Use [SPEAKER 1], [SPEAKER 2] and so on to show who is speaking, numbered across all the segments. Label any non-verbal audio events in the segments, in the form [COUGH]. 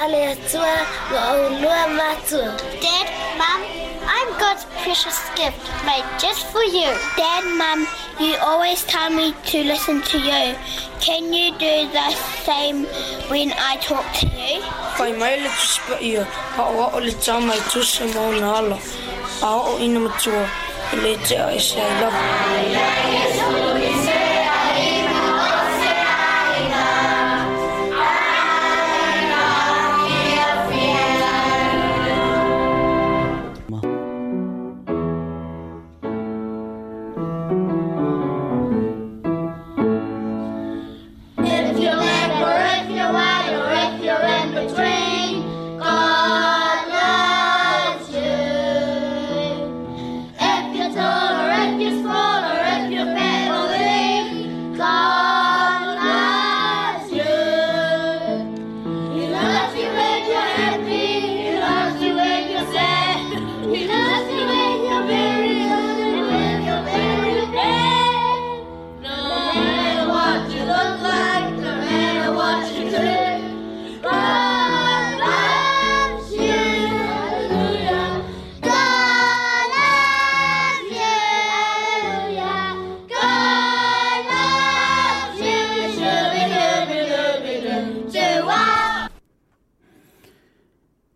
[SPEAKER 1] Aliyah Dad, Mom, I'm God's precious gift made just for you.
[SPEAKER 2] Dad, Mom, you always tell me to listen to you. Can you do the same when I talk to you? Kai mai le tuspa ia, ha o o le tama i tusa mauna ala. A o ina matua, le te a isa i love.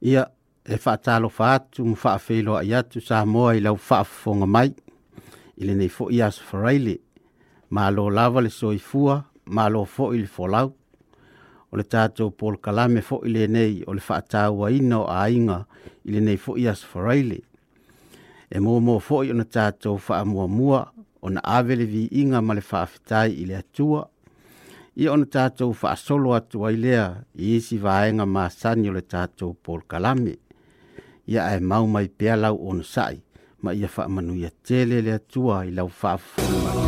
[SPEAKER 3] ia e fatalo fa atu ma faafeiloa i atu sa moa i lau faafofoga mai i lenei foʻi asofaraile malo lava le soifua malo foʻi le lau o le tatou pol kalame ile nei o le faatauaina o aiga fo ia foʻi asofaraile e momo foʻi ona tatou faamuamua ona ave le viiga ma le faafetai i atua ia ona tatou faasolo atu ai lea i isi vaega masani o le tatou pol kalame ia ae mau mai pea lau ona saʻi ma ia faamanuia tele le atua i lau faafofoli mai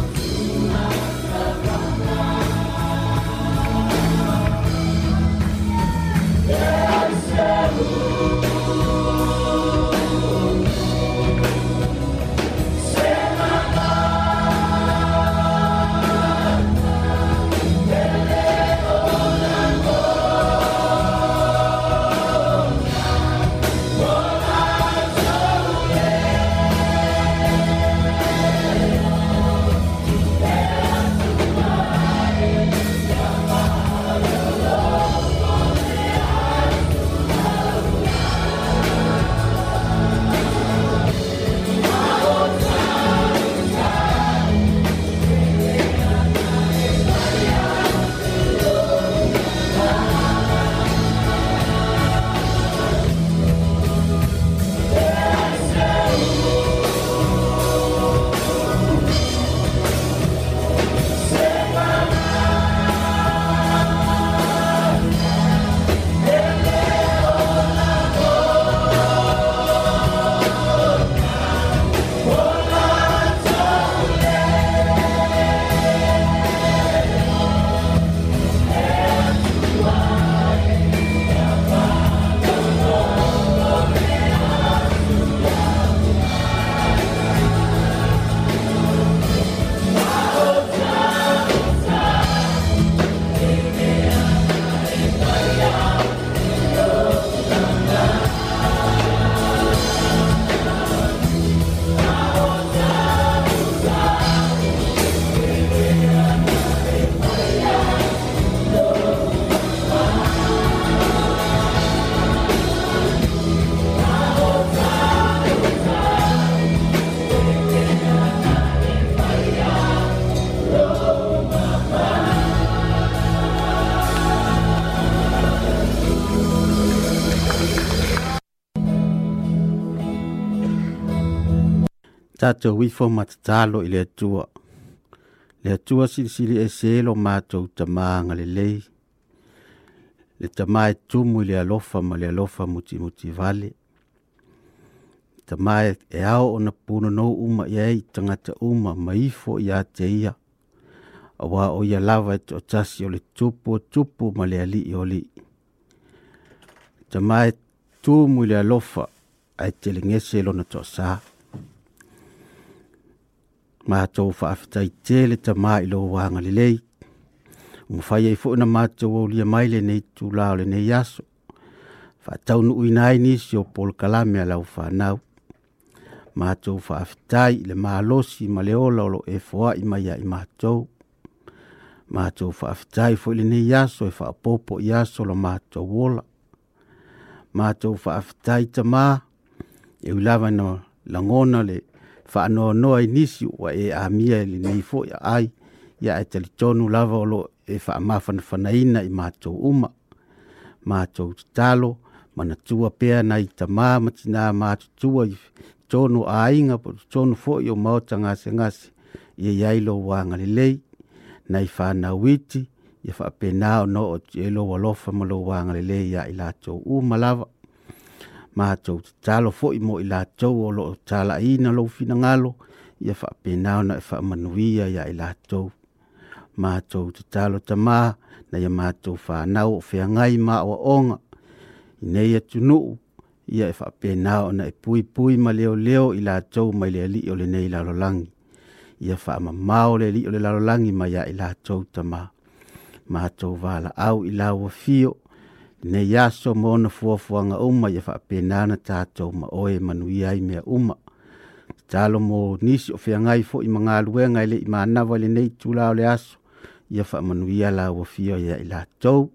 [SPEAKER 3] tatou ifo matatalo i le atua le atua silisili ese lo matou tamā galelei le tamā e tumu i le alofa ma le alofa mutimuti vale tamā e ao ona punonou uma ia ai i tagata uma ma ifo iā te ia auā o ia lava e toʻatasi o le tupu o tupu ma le alii o alii tamā e tumu i le alofa ae telegese lona toʻasā matou fa'afetaite le tamā i lo uaga lelei umafai ai fo'i na matou aulia mai lenei tulā o lenei aso fa ataunu'uina ai niisiopola kalame a lau fānau matou fa'afetai i le malosi ma le ola o loo efoa'i mai ia i matou matou fa'afetai foi lenei aso e fa apoopo i aso la matou ola matou fa'afetai tamā eui lava na lagona le fa no no ai nisi wa e a mia e li nei fo ya ai ya e tel tonu lava lo e fa ma fan fanaina i mato uma mato talo mana tua pe na i ta ma ma tina ma tua i tonu ai nga po tonu fo yo ma tanga se nga se ye yai lo wa nga le lei na i fa na witi ye fa pe na no o tielo wa lo fa ma lo wa nga le lei ya i la tua uma lava matou tatalo foʻi mo i latou o loo ya fa finagalo na faapena ona e faamanuia iā i latou matou tatalo tamā na ya ma ia fa fanau o ngai ma ong oaoga inei atunuu ia e faapena na e pui ma leo leoleo i latou mai le alii o fa ma ma faamamao le alii o le i ma iā i latou va la au i lau fio ne ia so mona fuafuaga uma ia faapenana tatou ma oe manuia ai mea uma talo mo nisi o feagai foʻi magaluega i leʻi manava i lenei itula o le aso ia ya la ua fia ia i latou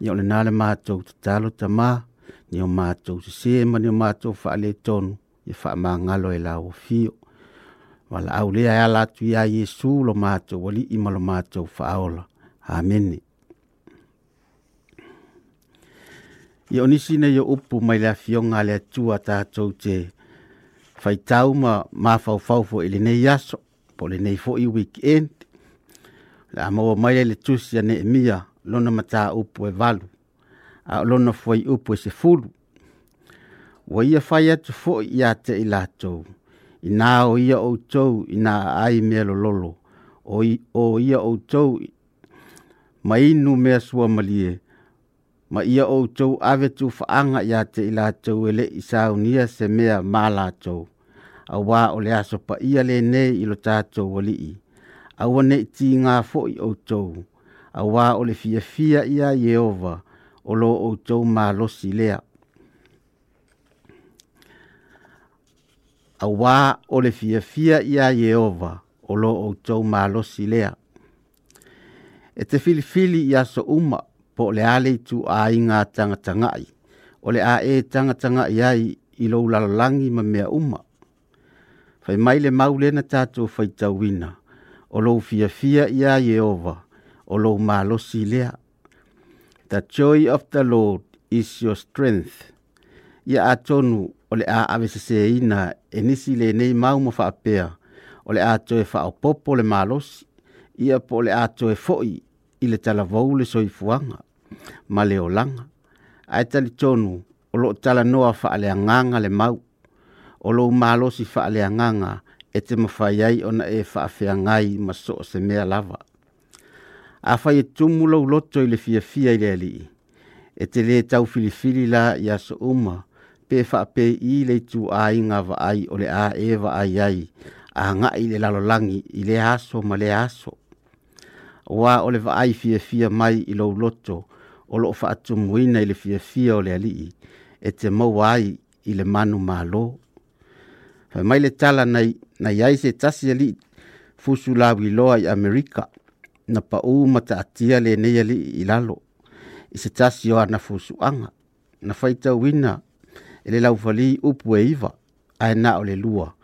[SPEAKER 3] ia o lenā le matou tatalo tamā ni o matou sesē ma ni o matou faalē tonu ia faamagalo e la ua fio valaau lea e ala atu iā iesu lo matou alii ma lo matou faaola amene i o nisi nei o upu mai le afionga le atua tātou te whaitau ma mawhau fo i le nei aso, po le nei fo i weekend. La amaua mai le tusi ane e mia, lona mata upu e valu, a lona fwai upu e se fulu. Wa ia whai atu fo i a te i lātou, i nā o ia o tou i nā ai mea lo lolo, o, i, o ia o tou mai inu mea sua malie, ma ia outou ave tufaaga ya te i latou e leʻi saunia se mea ma latou auā o le aso le lenei i lo tatou alii aua neʻi tigā foʻi outou auā o le fiafia ia ieova o lo outou malosi lea auā o le fiafia ia yeova o lo outou malosi lea e te filifili i aso uma po le ale tu a inga tanga tanga i. O le a e tanga tanga i i lo lalangi ma mea uma. Fai mai le mau le na tato fai tawina. O lo fia fia i a Yehova. O lo malosi lea. The joy of the Lord is your strength. Ia atonu ole o le a avesese ina e nisi le nei mau ma fa apea. O a toe fa o popo le malosi. Ia pole le a toe foi ile talavou le soifuanga ma le olaga ae talitonu o loo talanoa faaleagaga le mau o lou malosi faaleagaga e te mawhai ai ona e whaafea ngai ma so se mea lava. A whai e tumu lau loto i le fia fia i le alii. E te le tau filifili la i aso uma, pe whaape i le tu a inga wa ai o le a e wa ai ai, a nga i le lalolangi i le aso ma le aso. Wa o le wa ai fia fia mai i lau loto, o loo faatumuina i le fiafia o le alii e te maua ai i le manu mālō faemai le tala nai nai ai se tasi alii lauiloa i amerika na pa'ū ma taatia lenei alii i lalo i se tasi o ana fusuaga na faitauina e le laufalii upu e iva ae na o le lua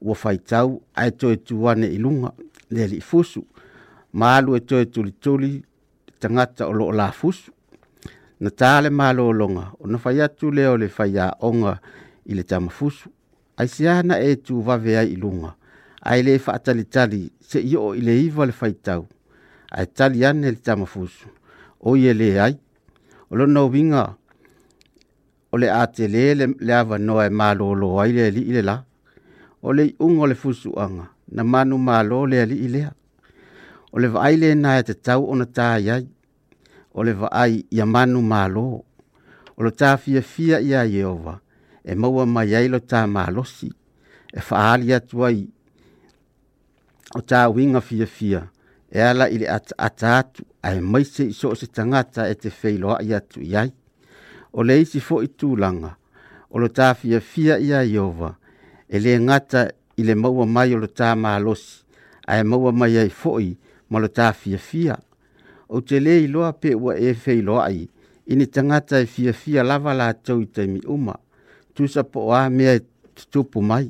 [SPEAKER 3] ua faitau ae toe tuane i luga le alii fusu ma alu e toe tulituli tagata o loo lafusu na tāle mālōlonga o na whai atu leo le whai onga i le tamafusu. Ai siana e tū wawe ai ilunga. Ai le wha atali tali se i o i le iwa le whai tau. Ai tali ane le tamafusu. O ye le ai. O lo nau winga o le ate le le le awa noa e mālōlo ai le li ile la. O le unga le fusu anga na manu mālō le li ilea. O le vaile na e te tau o na tāi ai. o le vaai ia manu malo. O lo ta fia fia ia Yehova, e maua mai ai lo ta si e faali atuai. O ta winga fia fia, e ala ili ata ata atu, a e maise iso se e te feilo a iatu iai. O isi fo i tūlanga, o lo ta fia fia ia Yehova, e le ngata ile le maua mai lo ta malosi, a e maua mai ai fo i, ma lo ta fia. fia o te le i loa pe ua e fei loa ai, ini ni tangata e fia fia lava la tau i te mi uma, tu sa po a mea e tutupu mai,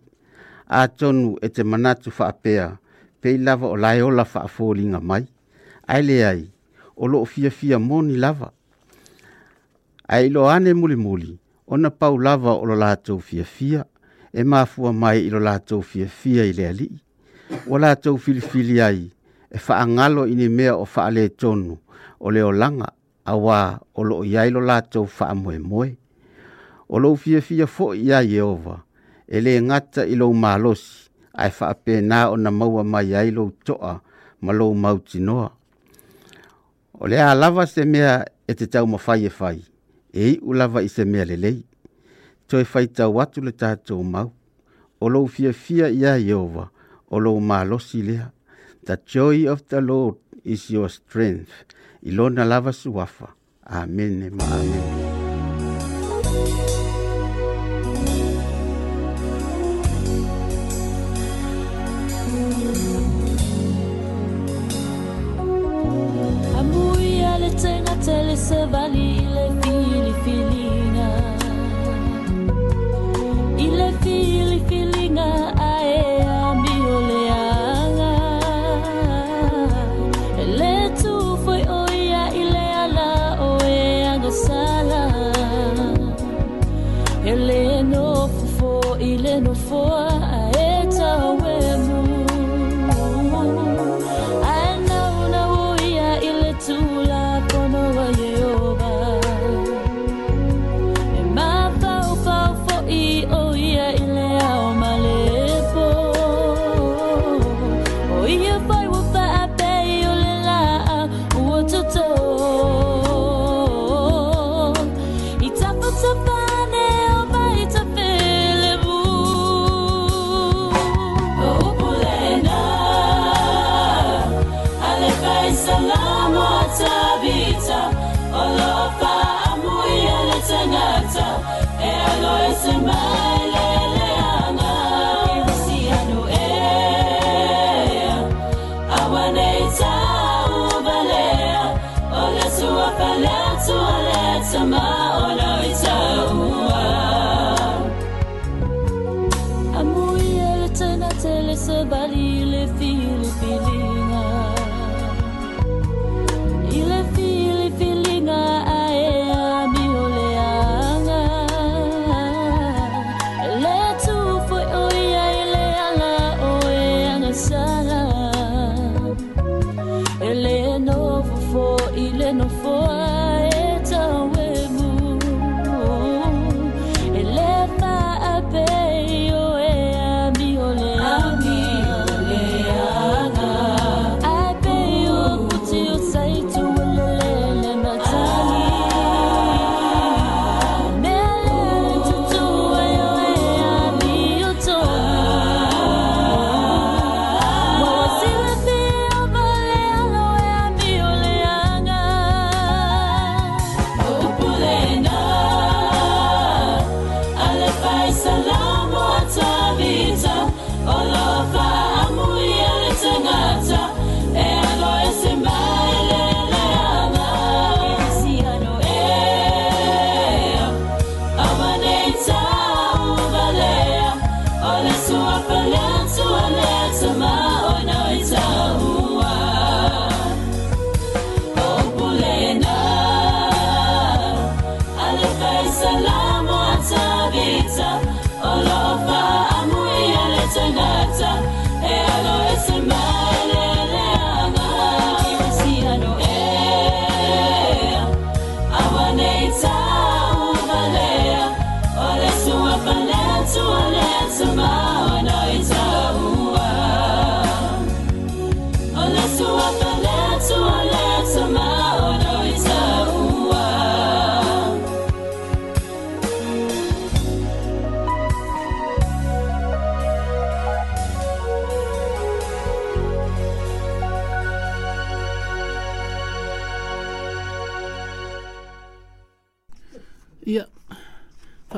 [SPEAKER 3] a tonu e te manatu wha apea, pe i lava o lai ola wha a mai, ai le ai, o loo fia fia moni lava, ai lo ane muli muli, ona pau lava o lo la tau fia fia, e mafua mai i lo la tau fia fia i le ali, o la tau fili fili ai, e faangalo i ni mea o faale tonu o leo langa a wā o loo iai lo lātou faamoe moe. O loo fia fia fo ya Yehova, e le ngata i loo malosi, ai faape nā o na maua mai iai loo toa ma loo mauti noa. O le alava se mea e te tau ma fai e fai, e i ulava i se mea lelei. To e fai tau atu le tātou mau, o loo fia fia ia Yehova, o loo malosi lea. The joy of the Lord is your strength. Ilona lava suafa. Amen. Amen.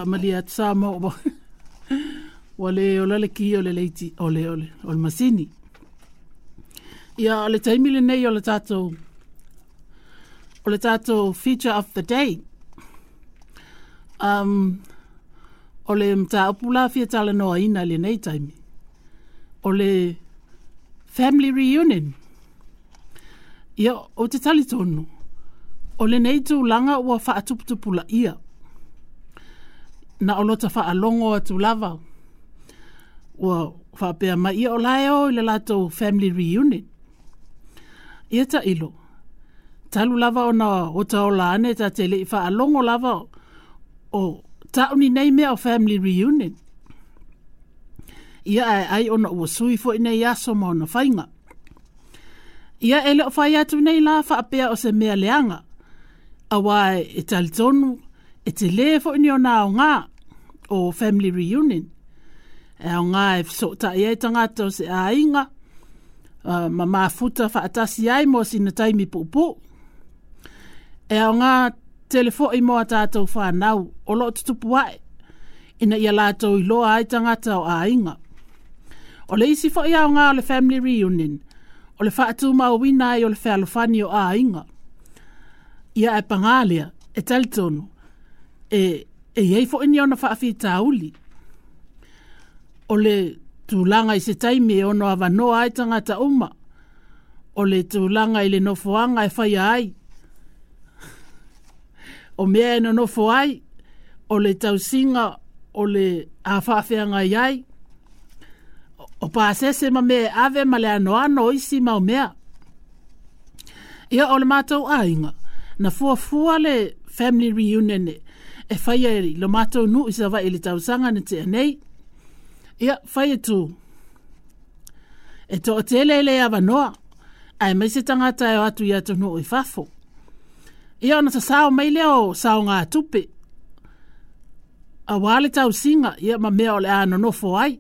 [SPEAKER 3] amali at sa mo bo wale [LAUGHS] ola le ki ole le ti ole ole ol masini ya ole taimi le nei ole tato ole tato feature of the day um ole mta opula fi tala no ina le nei taimi ole family reunion ya o te tali tonu ole neitu langa wa fa atuputupula ia na o lota wha alongo atu lava. Ua wha ma ia o lae o ila lato family reunion. Ia ta ilo. Talu lava o na o ta o laane ta tele i wha alongo lava o ta uni nei mea o family reunion. Ia ai ai ona ua sui fo ina i aso ma ona whainga. Ia ele o whai atu nei la wha pia o se mea leanga. Awai e talitonu e te le fo ni ona o nga o family reunion e o nga e so ta e tanga to se a inga uh, ma ma futa fa atasi ai mo sina taimi popo e o nga telefo i mo ata to fa nau o lo tu tu e. ina ia lato i lo ai tangata o a inga o le isi fo ia o nga o le family reunion o le fa atu ma o wina i o le fa alofani o a inga ia e pangalia e tal e e ei fo ni ona fa afi tauli ole tu langa i se taimi e ono ava no ai tanga ta uma ole tu langa i le no foanga e fai ai o mea e no fo ai ole tau singa ole a fa afianga i ai o pa sese ma mea ave ma le anoa no isi ma o mea ia ole mātou ainga na fua fua le family reunion e e fai e lo mato nu i sa vai tau sanga ni te anei. Ia, fai e tu. E to o te lele e avanoa, ai mai se tangata e o atu i atu nu i fafo. Ia, ona sa sao mai leo sao ngā tupe. A wale tau singa, ia ma mea o ano no fo ai.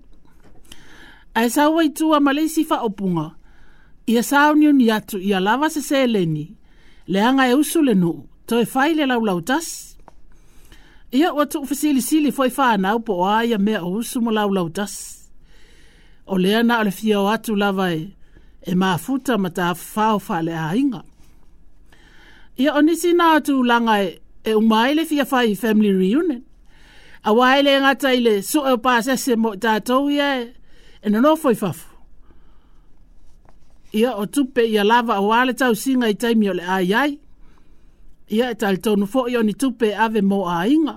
[SPEAKER 3] Ai sao wai tua ma leisi fa opunga. Ia sao ni ni atu, ia lava se se leni. Leanga e usule le nu, to fai le lau lau ia ua tuufasilisili foi fanau po o aia mea o usu mo laulau tasi o lea na o fia o atu lava e e mafuta ma tafao faaleaiga ia o nisi na tulaga e, e uma le fia fai family reunion A ai le e gata i le suʻe o se mo i tatou ia e, e nono foi fafu ia o tupe ia lava auā tau singa i taimi o le aiai ia e talitonu foʻi oni tupe ave mo aiga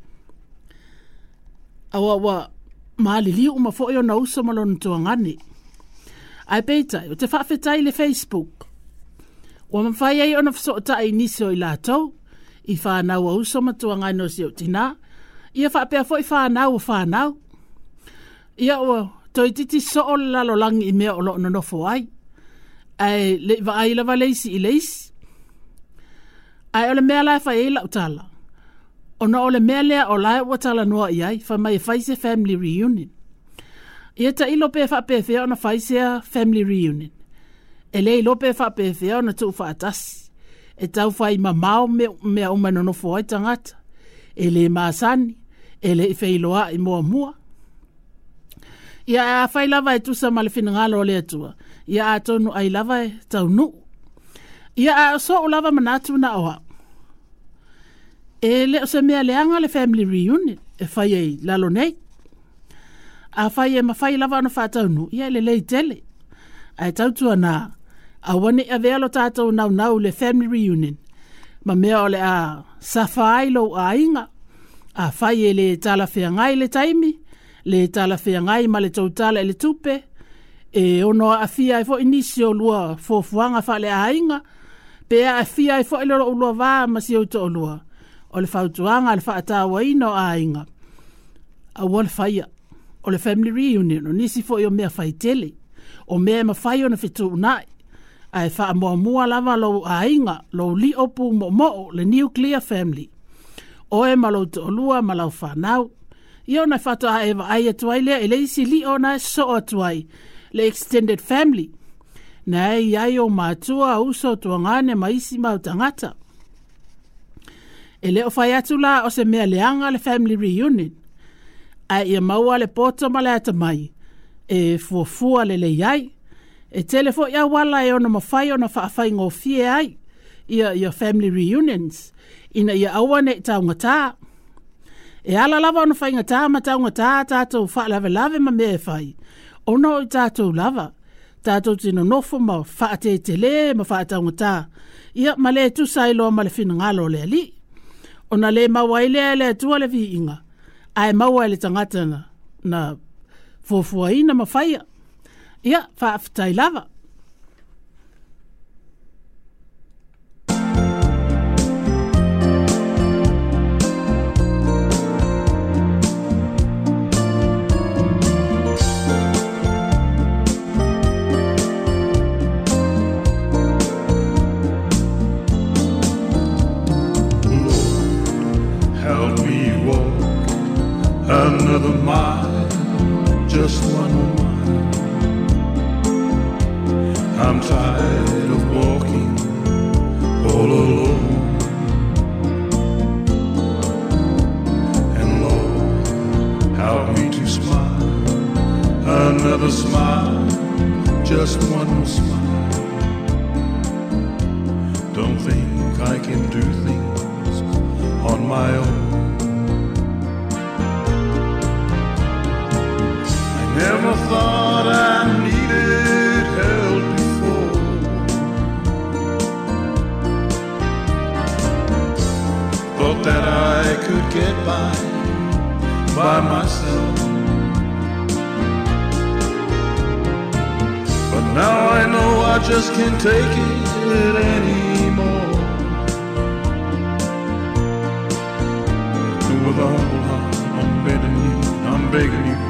[SPEAKER 3] aua ua maaliliu ma foʻi ona uso ma lona tuagani ae peita o te faafetai le facebook ua mafai ai ona fesootaʻi nisi o i latou i fanau a uso ma tuagani o siʻotinā ia faapea foʻi fanau o fanau ia ua toititi soʻo le lalolagi i mea o loo nonofo ai ae le i vaai lava leisi i leisi ae o le mea la e fai ai laʻu tala ona ole mea o lae ua talanoa i ai fa mai faise family reunion ia ta ilo pe fa pe fe ona faise family reunion ele ilo pe fa pe fe ona tu fa atas e tau fai ma mau me me o mana no foi tangata ele ma san ele fe ilo a i mo mo ia a fai lava e tu sa mal fin ngalo le tu ia a tonu ai lava e tau nu ia a so lava manatu na o e le o se mea leanga le family reunion e fai ei lalo nei. A fai e ma fai lava ana fata unu, ia le lei tele. A e tautua na, a wane a vealo tātou nau nau le family reunion. Ma mea ole a safa ai lo a inga. A fai e le tala fea ngai le taimi, le tala fea ngai ma le tau tala e le tupe. E ono a fia e fo inisio lua fofuanga fa le a inga. Pea a fia e fo ilo e lua vaa ma si to lua. o le fautuaga a le faatauaina o aiga aua le faia o le family reunion o nisi foʻi o mea faitele o mea e mafai ona fetuunaʻi ae faamuamua lava lou aiga lou liʻo pumoʻomoʻo le nuclear family oe ma lou toʻalua ma lau fanau ia ona e faatoʻae vaai atu ai lea i e le isi liʻo ona e soʻo atu ai le extended family na e iai ou matua o tuagane ma isi mau tagata E leo fai atu la o se mea leanga le family reunion. A ia maua le poto ma le ata mai. E fuafua le le iai. E telefo ia wala e ona mawhai ona whaafai ngō fie ai. Ia, ia family reunions. Ina ia awane ta. E ala lava ona whainga tā ma ta tātou wha lave lave ma mea e whai. Ono i tātou lava tātou tino nofo ma wha te le ma wha taunga tā. Ia ma le tu sailo ma le fina ngalo le ali. ona le maua i lea le atua le fiiga ae maua e le tagata na, fuafuaina mafaia ia faafetai lava just one mile. I'm tired of walking all alone. And Lord, help me to smile, another smile, just one more smile. Don't think I can do things on my own. Never thought I needed help before. Thought that I could get by by myself. But now I know I just can't take it anymore. with a humble heart, I'm begging you, I'm begging you.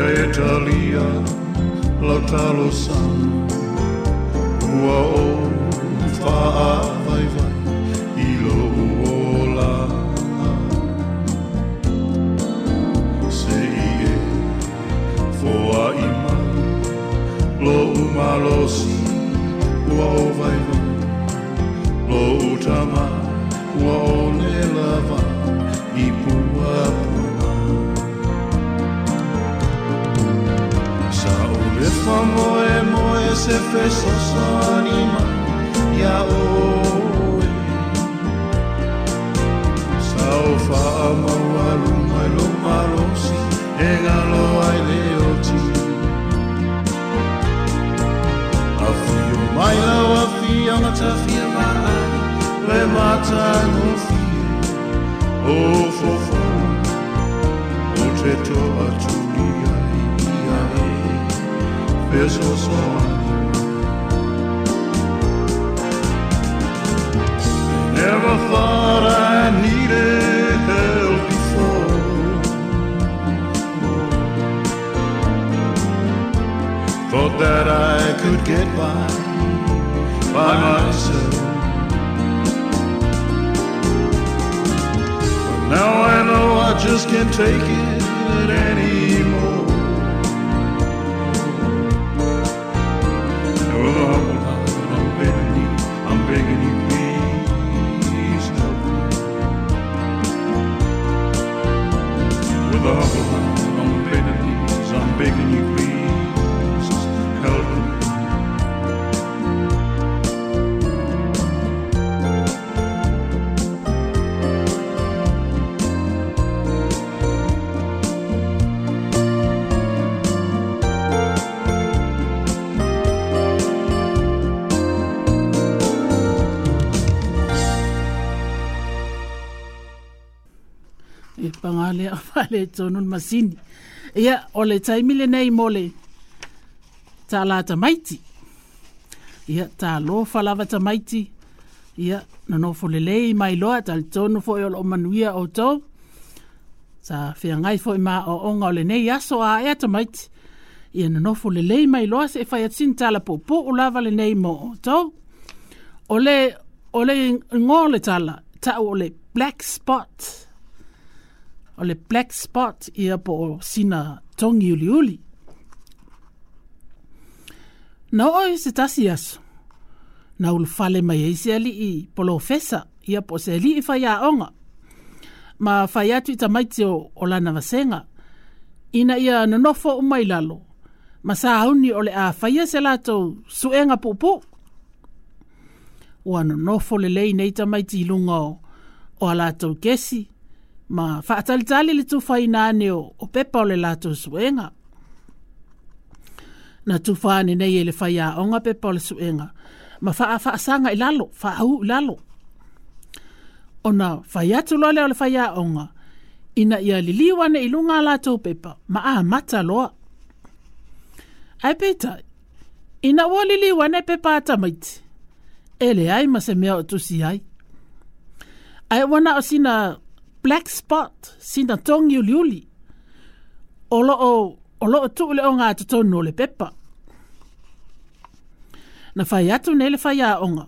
[SPEAKER 3] Via Italia, lautalo san, ua o faa vai vai, ilo uola. Se ie foa i ima, lo umalosi, ua o vai vai. como ese peso son le tonu masini. Ia, o le taimile nei mo le tālata maiti. Ia, tā lo falava ta maiti. Ia, nofo le lei mai loa tal tonu fo o manuia o tau. Sa whia ngai fo i maa o onga o le nei aso a ea ta maiti. Ia le lei mai loa se e whai atin tala po ulava o lava le nei mo o tau. O le, o le ngō le tala, tau o le black spot. o le black spot ia po o sina tongi uli uli. Na i se tasi aso. Na ulu fale mai ei se ali i polo fesa ia po se ali i fai aonga. Ma fai atu i tamaiti o, o lana vasenga. Ina ia nonofo umai lalo. Ma sa hauni o le er a faia se lato suenga er pupu. Ua nonofo le lei nei tamaiti ilunga o, o a lato kesi. ma faatalitali le tufai na o, o pepa o le latou na tufā nenei e le fai aʻoga pepa o le suʻega ma faafaasaga i lalo faaau i lalo ona fai atu loa lea o le fai ina ia liliu ane i luga a pepa ma amata loa Ai peitai ina ua liliu ane pepa atamaiti e leai ma se mea o tusi ai ae ua o sina black spot sina tongi uliuli. Olo o, olo o tu ule o ngā tatou no le pepa. Na whai atu nele whai a onga,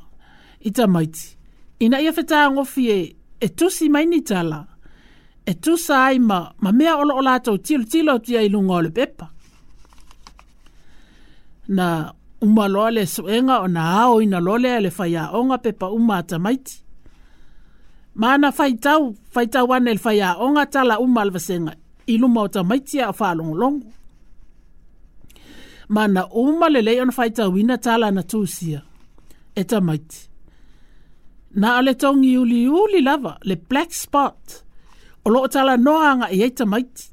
[SPEAKER 3] i ta maiti. Ina ia whetā ngofi e, e tusi mai ni tala. E tusa ai ma, ma mea olo o lātou tilo tilo tia i lunga le pepa. Na umaloa le suenga o na ao ina lolea le whai a onga pepa umata maiti. Mana faitau, faitau wana il faya onga tala umal vasenga ilu mauta maitia a faa long. Mana umal lele on faitau ina tala na tuusia. Eta maiti. Na ale tongi uli uli lava, le black spot. Olo o tala noanga anga eita maiti.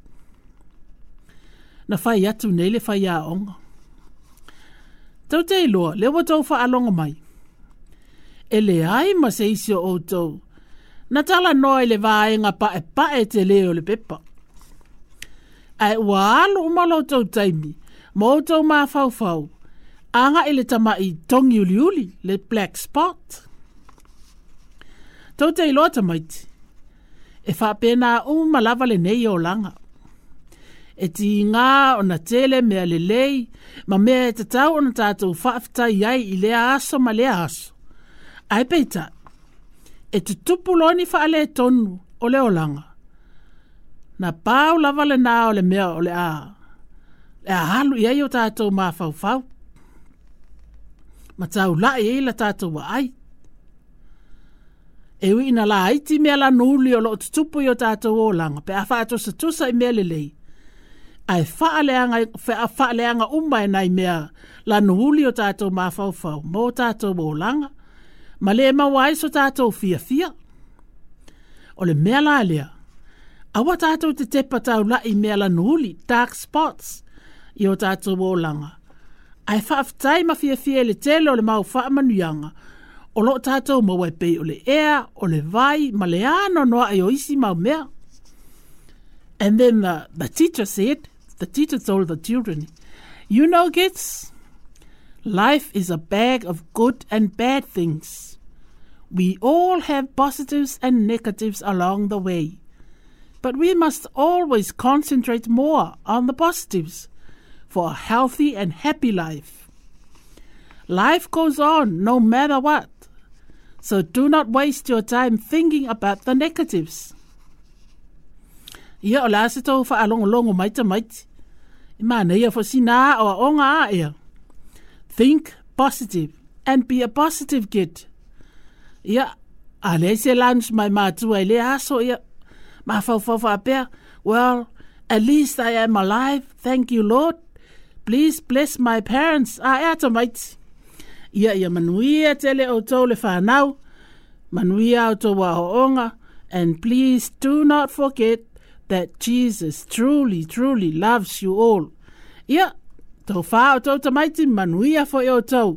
[SPEAKER 3] Na fai atu nele fai a onga. Tau te ilua, le watou faa longa mai. Ele ai ma seisio o tau na tala noa i le vāenga pae pae te leo le pepa. Ai ua alu umalo tau taimi, mōtou mā fau anga i le tama i tongi uli uli, le black spot. Tau te iloa tamaiti, e whapena u malava le nei o langa. E ti ngā o na tele mea le lei, ma mea e tatau o na tātou whaafitai iai i lea aso ma lea aso. Ai peitai e te tupu loa ni whaale e tonu o le olanga. Na pāu lava le nā o le mea o le a. E a halu i o tātou mā fau fau. Ma tāu lai e la tātou wa ai. E ui ina la aiti mea la nūli o lo te tupu i o tātou o langa. Pe a whaato sa tusa i mea lelei. Ai whaaleanga umai nai mea la nūli o tātou mā fau fau. Mō tātou o langa ma le ma wai so tātou fia fia. O le mea la lea, awa tātou te tepa tau la i mea la nuhuli, dark spots, i o tātou o langa. Ai whaaftai ma fia fia le tele o le mau wha manuianga, o lo tātou ma wai pei o le ea, o le vai, ma le ano noa e o isi mau mea. And then the, the teacher said, the teacher told the children, you know kids, Life is a bag of good and bad things. We all have positives and negatives along the way. But we must always concentrate more on the positives for a healthy and happy life. Life goes on no matter what, so do not waste your time thinking about the negatives. Ia o lāse tau wha alongolongo mai ta mai. fo sina o onga a think and be a positive kid. Ia, a le se lunch my mātua i le aso ia, ma fawfawa pēr, well, at least I am alive, thank you Lord. Please bless my parents, a ea tamaiti. Ia ia manuia tele o tau le whanau, manuia o tau wahoonga, and please do not forget that Jesus truly, truly loves you all. Yeah. Tau whā o tau tamaiti manuia fo e o tau.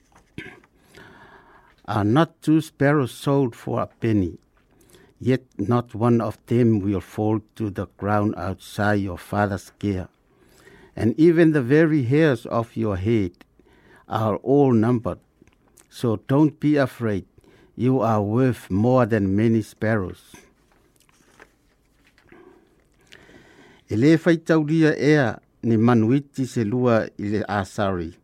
[SPEAKER 4] Are not two sparrows sold for a penny? Yet not one of them will fall to the ground outside your Father's care. And even the very hairs of your head are all numbered. So don't be afraid. You are worth more than many sparrows. E faitaulia ea ni manuiti se lua i asari.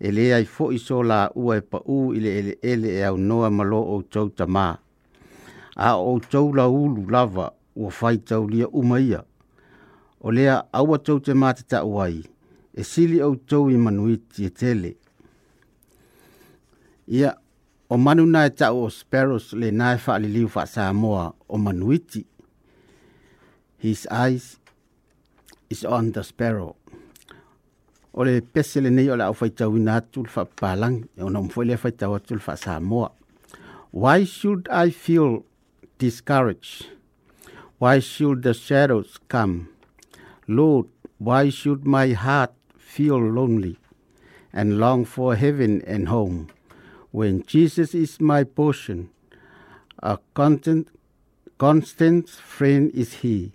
[SPEAKER 4] e le ai foʻi so la ua e paʻū i le eleele e aunoa ma lo outou tamā a o outou ulu lava ua fai taulia uma ia o lea aua tou te matataʻu ai e sili outou i manuiti e tele ia o manu na e o sparrows lenā e faaliliu faasamoa o manuiti his eyes is on the sparrow o le pese lenei o le atu le faitau atu le faasamoa why should i feel discouraged why should the shadows come lord why should my heart feel lonely and long for heaven and home when jesus is my portion a constant, constant friend is he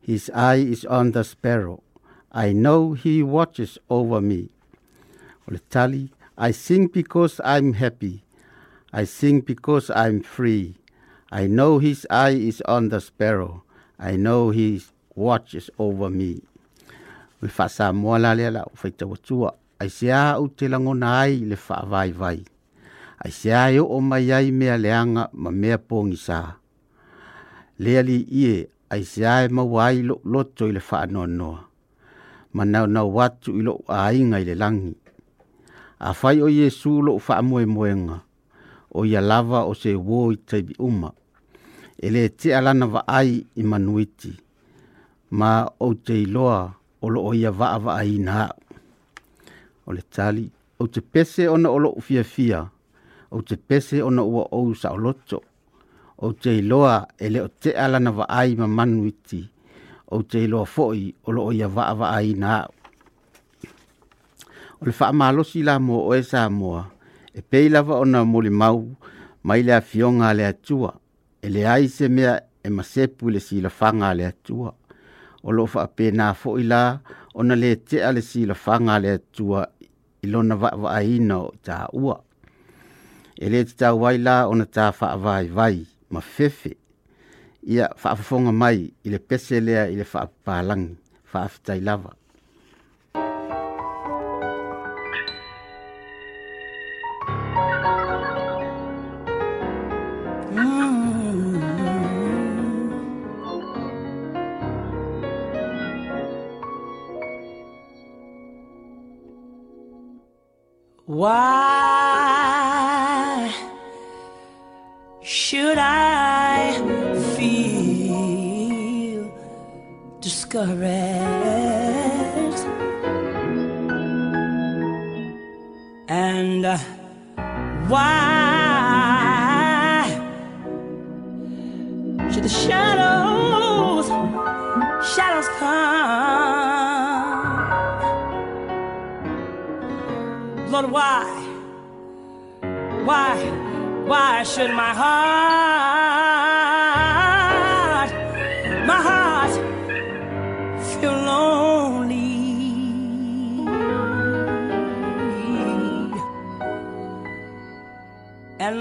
[SPEAKER 4] his eye is on the sparrow I know He watches over me. Tali, I sing because I'm happy. I sing because I'm free. I know His eye is on the sparrow. I know He watches over me. We fasa mola lela, la fita watua. I sea u te langona le fa vai vai. Ai sea yo o mai ai mea leanga ma mea pongi sa. Le ie ai sea e mawai lo loto le fa noa ma nau nau watu i loko ainga i le langi. A fai o Yesu lo wha amoe moenga, o ia lava o se wō i taibi uma, ele le te alana wa ai i manuiti, ma o te iloa o loko ia wa awa ai na. O le tali, o te pese ona o lo fia fia, o te pese ona ua ou sa o loto, o te iloa ele le o te alana wa ai ma manuiti, ma manuiti, o te loa foi o loo ia vaa vaa i na O le faa malo si la mo o e sa moa, e pei lava o na mo mau, mai le a fionga le atua, e le ai mea e masepu le si la fanga le atua. O loo faa pe na fo i la, o na le te le si la fanga le atua, i lo na vaa vaa i na o ta ua. E le te tau wai la, o na ta faa vai vai, ma fefe, ia faafofoga mai i le pese lea i le faafetai lava
[SPEAKER 5] Why should I? cigarette and uh, why should the shadows shadows come Lord why why why should my heart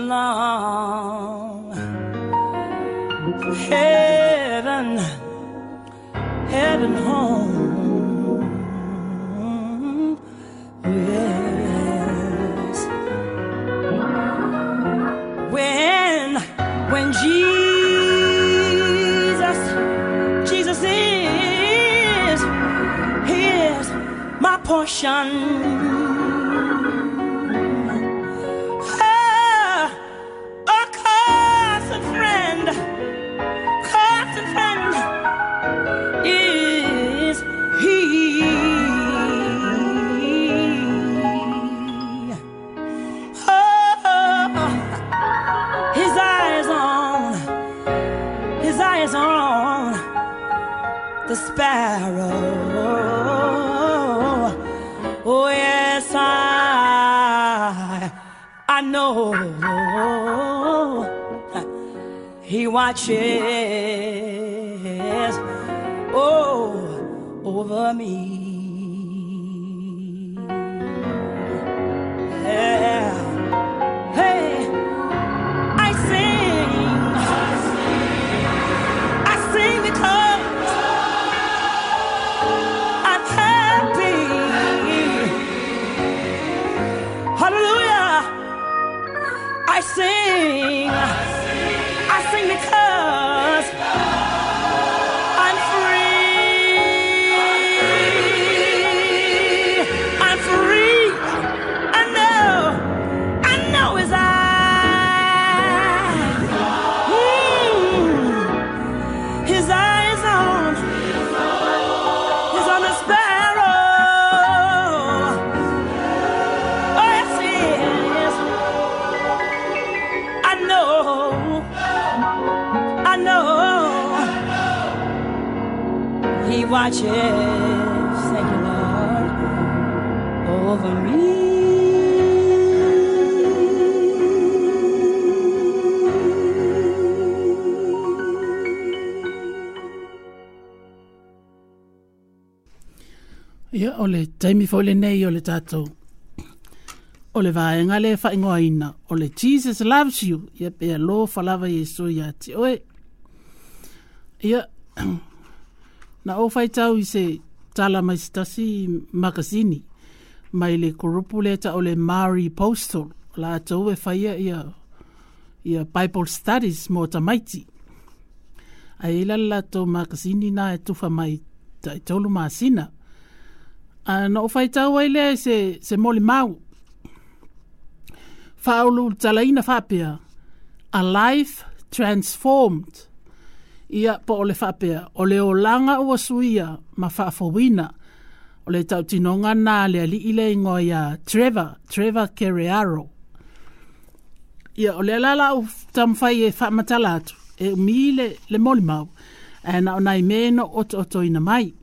[SPEAKER 5] long. Heaven, heaven home. Yes. When, when Jesus, Jesus is, he is my portion. chest oh, over me.
[SPEAKER 3] He watches, thank you, Lord, over me. Ia o le taimi fo le nei o le tātou. O le vāenga le whaingoa ina. O le Jesus loves you. Ia pēa lō whalawa Yesu ia te oe. Ia [CLEARS THROAT] na o fai tau i se tala mai stasi makasini mai le kurupu le ta o le Māori Postal la atau e fai a ia, ia Bible Studies mō tamaiti. A ila e la tō makasini na e tufa mai ta e tolu maasina. A na o fai tau ai lea se, se moli mau. Whaolu talaina whapea. A life transformed. A life transformed ia po o le whapea, o o langa ua suia ma whaafowina, o le tau tinonga nā le ali ile ingo Trevor, Trevor Kerearo. Ia o le alala u tamwhai e whaamatala atu, e umi le, le moli mau, e na o nai meno o to oto ina mai.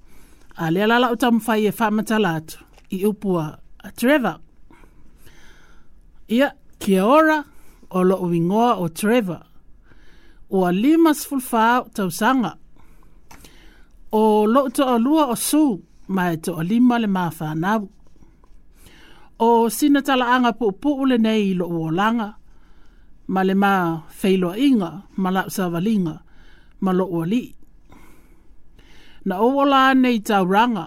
[SPEAKER 3] A le alala u tamwhai e whaamatala atu, i upua a Trevor. Ia, kia ora, o lo uingoa o Trevor, ua lima sfulfa tausaga o loo toʻalua o su ma e toʻalima le mafanau o sina talaaga puʻupuʻu lenei i loʻu olaga ma le mafeiloaʻiga ma lau savaliga ma loʻu alii na ou ola nei ranga,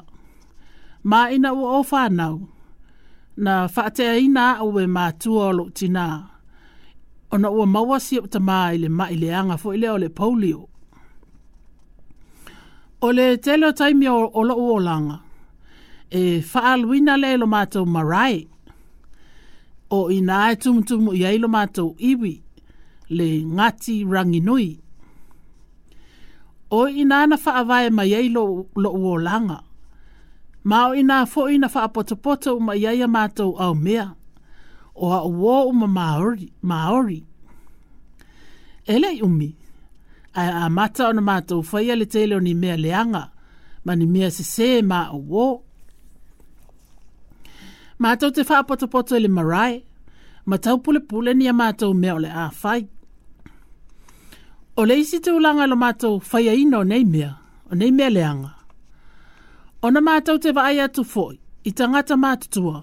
[SPEAKER 3] ma ina ua ou fanau na faateaina o we matua o loʻu ona ua mawasi o tamā i le maʻi leaga foʻi lea o le paulio Ole le tele o taimi o loʻu olaga e faaaluina lea le lo matou marae o inā e tumutumu i ai lo iwi le ngati ranginui. o inā na faavae mai ai loʻu olaga ma o inā foʻi na faapotopoto uma i ai a matou aomea o a uo o ma maori. maori. Ele umi, a, a mata o na mata o faya le teile o ni mea leanga, ma ni mea se se ma uo. Mata o te wha poto poto ele marae, ma tau pule pule ni a mata o mea o a fai. O le isi te ulanga lo mata o faya ino nei mea, o nei mea leanga. O na mata o te vaaya tu foi, i tangata mata tuwa,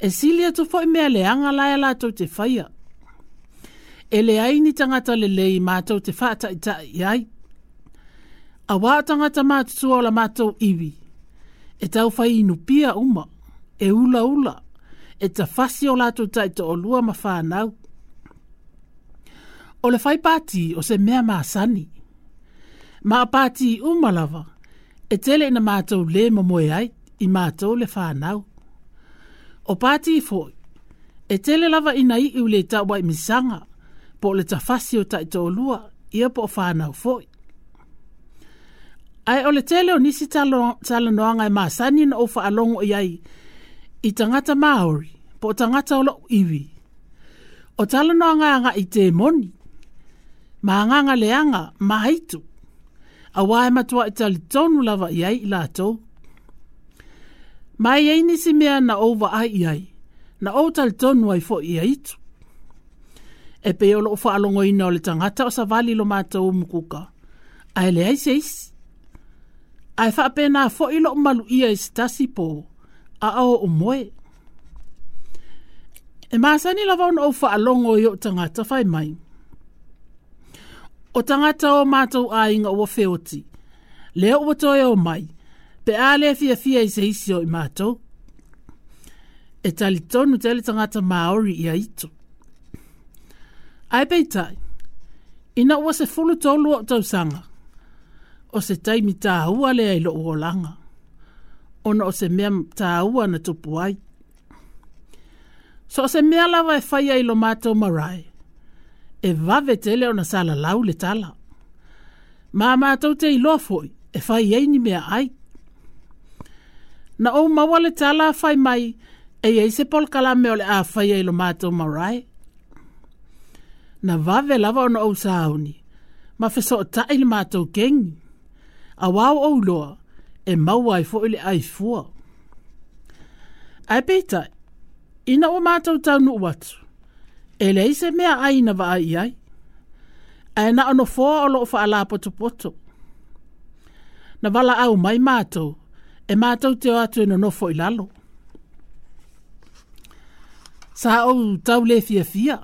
[SPEAKER 3] e sili atu fo mea le anga lai la tau te whaia. E le ai ni tangata le lei mātou te whaata i ta i ai. A wā tangata mātou o la mātou iwi. E tau whai inu pia uma, e ula ula, e ta fasi o lātou tai ta o lua ma whānau. O le whai pāti o se mea mā sani. Mā pāti umalawa, e tele ina mātou le mamoe ai i mātou le whānau. O pāti i fōi, e tele lava ina i i ule tāua i misanga, po le tafasi o tai tō lua, ia po whānau fōi. Ai o le tele o nisi tala noanga e māsani na ofa alongo i ai, i tangata Māori, po tangata o lau iwi. O tala noanga anga i te moni, ma anganga leanga, ma haitu, a wae matua i e tali tonu lava i ai i lātou, mai ei nisi mea na o wa ai na o tal tonu ai fo ia itu. E pe o loo alongo ina o le tangata o sa vali lo mātou mkuka. A ele ai seis. A e wha pena fo ilo o malu ia i stasi po, a ao o moe. E maasani la vaun o alongo i o tangata fai mai. O tangata o mātou a inga o feoti. Leo o toi o mai. Leo o toi o mai pe ale fia fia i isi o i mātou. E tali tonu tele tangata Māori i aito. Ai pei tai, ina ua se fulu tolu o tau sanga, o se taimi tā hua lea i lo uolanga, ona o se mea tā hua na tupu ai. So o se mea lawa e faya i lo mātou marae, e vave tele ona sala lau le tala. Mā mātou te i lofoi, e faya i ni mea aiki na o maua le tala fai mai e ei se pol kala me ole a fai e lo mātou marae. Na vave lava ona au sauni, ma fiso o tae le mātou kengi, a wau au loa e maua i fo'ile ai fua. Ai pita, ina o mātou tau nu watu, e lei se mea aina va ai ai, ai na ono fua o loo fa'a la poto poto. Na vala au mai mātou, e mātou te atu e nonofo i lalo. Sa au tau le fia fia,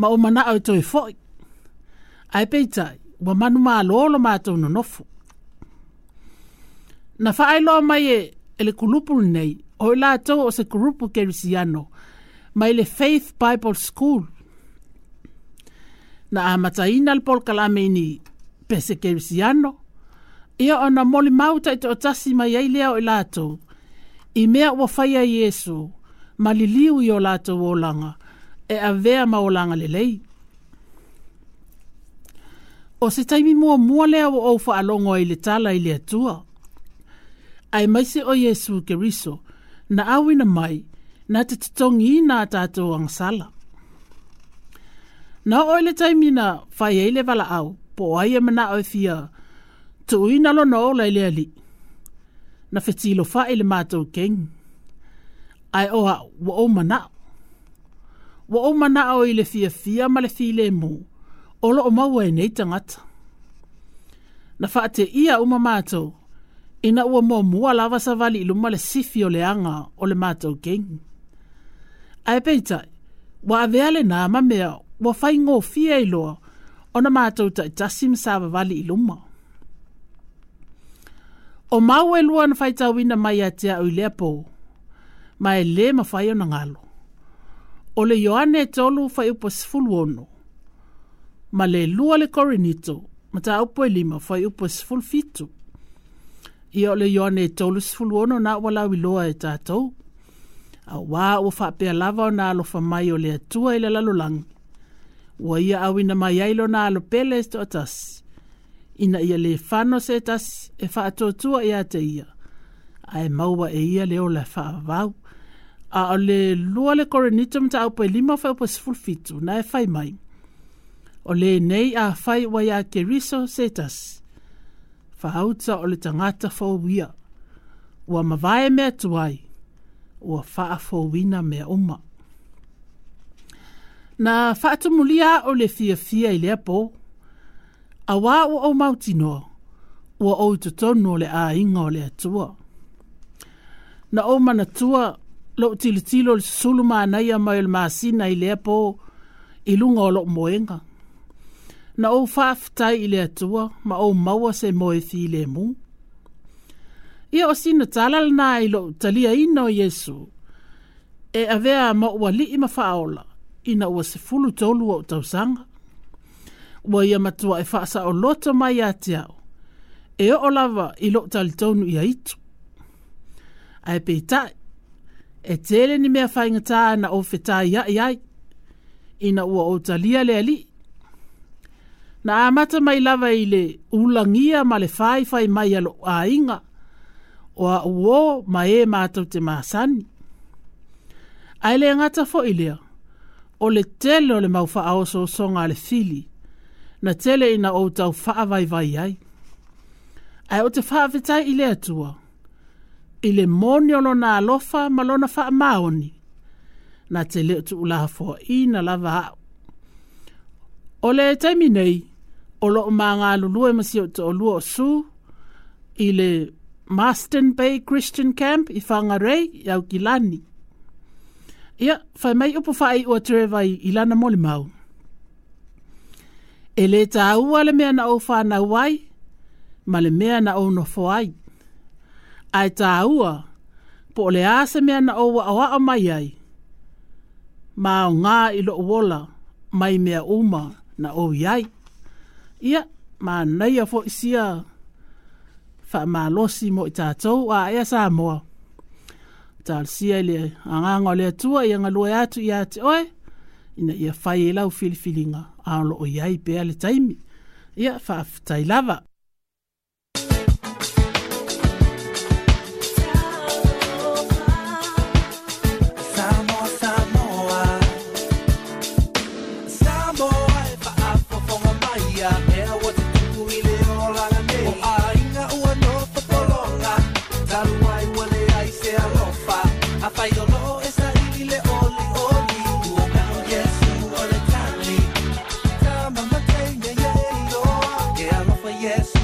[SPEAKER 3] ma o mana au tau e foi. Ai peitai, wa manu mā lolo mātou nonofo. Na whaai loa mai e, e le kulupul nei, o i lātou o se kurupu kerisiano, mai le Faith Bible School. Na amataina le polkalame ni pese kerisiano, Ia ona moli mauta i te otasi mai ai leo i lātou. I mea ua whaia i esu, ma li liu i o lātou o langa, e a vea ma o langa lelei. O se taimi mua mua lea wa o wha alongo i le tala i le atua. Ai maise o Yesu ke riso, na awina mai, na te tatongi i nā tātou ang sala. Na o le taimi na whaia i le vala au, po aia mana o fia, tu ina lo no la ile ali na fetsi lo fa ile e mato king ai oha wa o mana wa o mana o ile fia fia ma le file mo o lo o ma wa nei tangat na fa te ia o mamato ina o mo mo ala va sa vali lo ma le sifio le anga o le mato keng. ai peita wa ave ale na ma me wa fa ngo fia ilo ona mato ta tasim sa vali lo mo O mau e lua na fai tawina mai atea ui lepo. Ma e le ma fai ona ngalo. O le Ioane e tolu fai upo sifulu ono. Ma le lua le korinito. Ma ta upo e lima fai upo sifulu fitu. Ia o le Ioane e tolu sifulu ono na wala wiloa e tatou. A wā o fa lava o na alo fa mai o le atua i le lalolangi. Wa ia awina mai ailo na alo pele esto atasi ina ia le fano se tas e whaatotua ia te ia. A e maua e ia leo la whaavau. A o le lua le koronitum ta au pae lima whae upas fulfitu na e whai mai. O le nei a whai wa ia ke riso se tas. Whahauta o le tangata fau wia. Ua mawae mea tuai. Ua faa fau wina mea uma. Na whaatumulia o le fia fia i lea pōu a wā o au mauti no, ua o to tono le a inga o le atua. Na o mana tua, lo tilo tilo le sulu maa ia mai le maa i lea po, i lunga o lo moenga. Na o whaafutai i le atua, ma o maua se moethi i le mu. Ia o sina talal na i lo talia ina o Yesu, e avea ma ua li ima faaola, ina ua se fulu tolu o tausanga ua ia matua e faasa o lota mai a te au. E o lava i lo tali tonu ia itu. A e peitai, e tere ni mea whainga tā na o whetā ia i ai, ina ua o talia lea li. Na amata mai lava i le ulangia ma le whai whai mai alo a inga, o a uo ma e mātou te māsani. Ai le fo i lea, o le tele o le mauwha aoso o songa le fili, na tele i na outau whaavaivai ai. Ai o te whaavitai i lea tua. I le moniono na alofa malona wha maoni. Na te leo tu ula hafoa i na lava au. O le taimi nei, o loo maa ngā lulua masi o te olua o su, i le Marston Bay Christian Camp i whangarei i au ki lani. Ia, whai mai upo whai ua trewai i lana mole mau. Ia, E le tāua le mea na o whānau ai, ma le mea na o nofo ai. Ai tāua, po le ase mea na o wa awa o mai ai. Ma o ngā ilo wola, mai mea uma na o iai. Ia, ma nei a fo isia, wha malosi mo i tātou a ea Samoa. Tālsia le, anganga le tua i angalua atu i ate oe, ina ia fai e lau filifilinga a o iai pe ale taimi ia fa tai lava yes.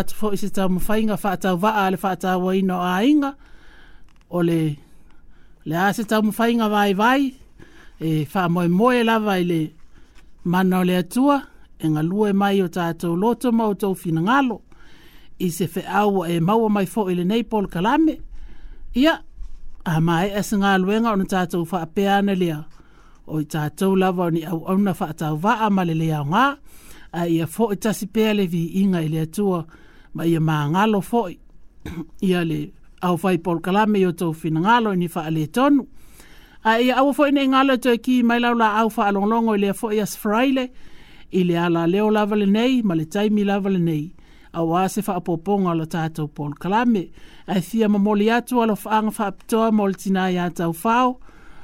[SPEAKER 3] atu fo isi tau mawhainga whaatau waa le whaatau wa ino a inga o le le ase tau mawhainga vai vai e wha moe moe lava i le mana o le atua e ngā lue mai o tātou loto mau tau fina ngalo i se whi au e maua mai fo i le nei pol kalame ia a mai asa e ngā luenga o na tātou whaapeana lea o i tātou lava o ni au au na whaatau waa ma le lea o ngā a ia fo i tasi pēle vi inga i le atua ngā ma ia mangalo foi [CLEARS THROAT] ia le au fai por kalame yo tau fina ngalo ni fa ale tonu a ia au foi ne ngalo to ki mai laula au fa alonglongo ile foi as fraile ile ala leo lava le nei ma le taimi le nei a wase se wha apoponga la tātou Paul Kalame. A thia ma moli atu ala whaanga wha aptoa moli tina i atau whao,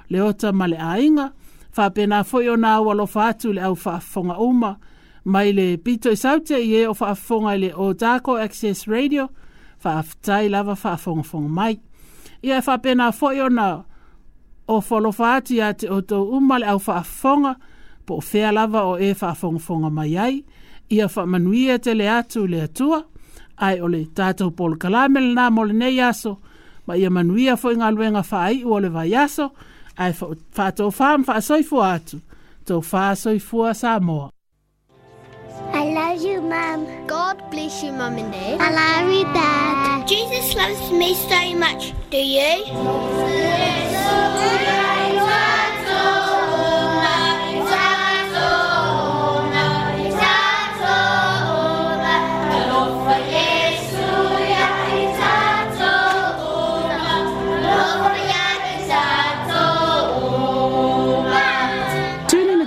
[SPEAKER 3] le ma le ainga, wha pena fwio nā wala wha atu le au wha fonga uma, mai le pito i saute i e o whaafonga le o Dako Access Radio, whaafitai lava whaafonga fonga mai. Ia e whapena fo i ona o wholofaati a te o tō umale au whaafonga, po o fea lava o e whaafonga fonga mai ai, ia whaamanuia te le atu le atua, ai ole le tātou Paul Kalamele nā mole nei aso, ma ia manuia fo i ngā luenga whaai ua le vai aso, ai whaatou whaam whaasoifu atu, tō whaasoifua sa moa.
[SPEAKER 6] love you, Mum.
[SPEAKER 7] God bless you, Mum and Dad.
[SPEAKER 8] I love you, Dad.
[SPEAKER 9] Jesus loves me so much. Do you? Yes.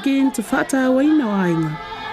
[SPEAKER 10] again to Fata Wainawainga.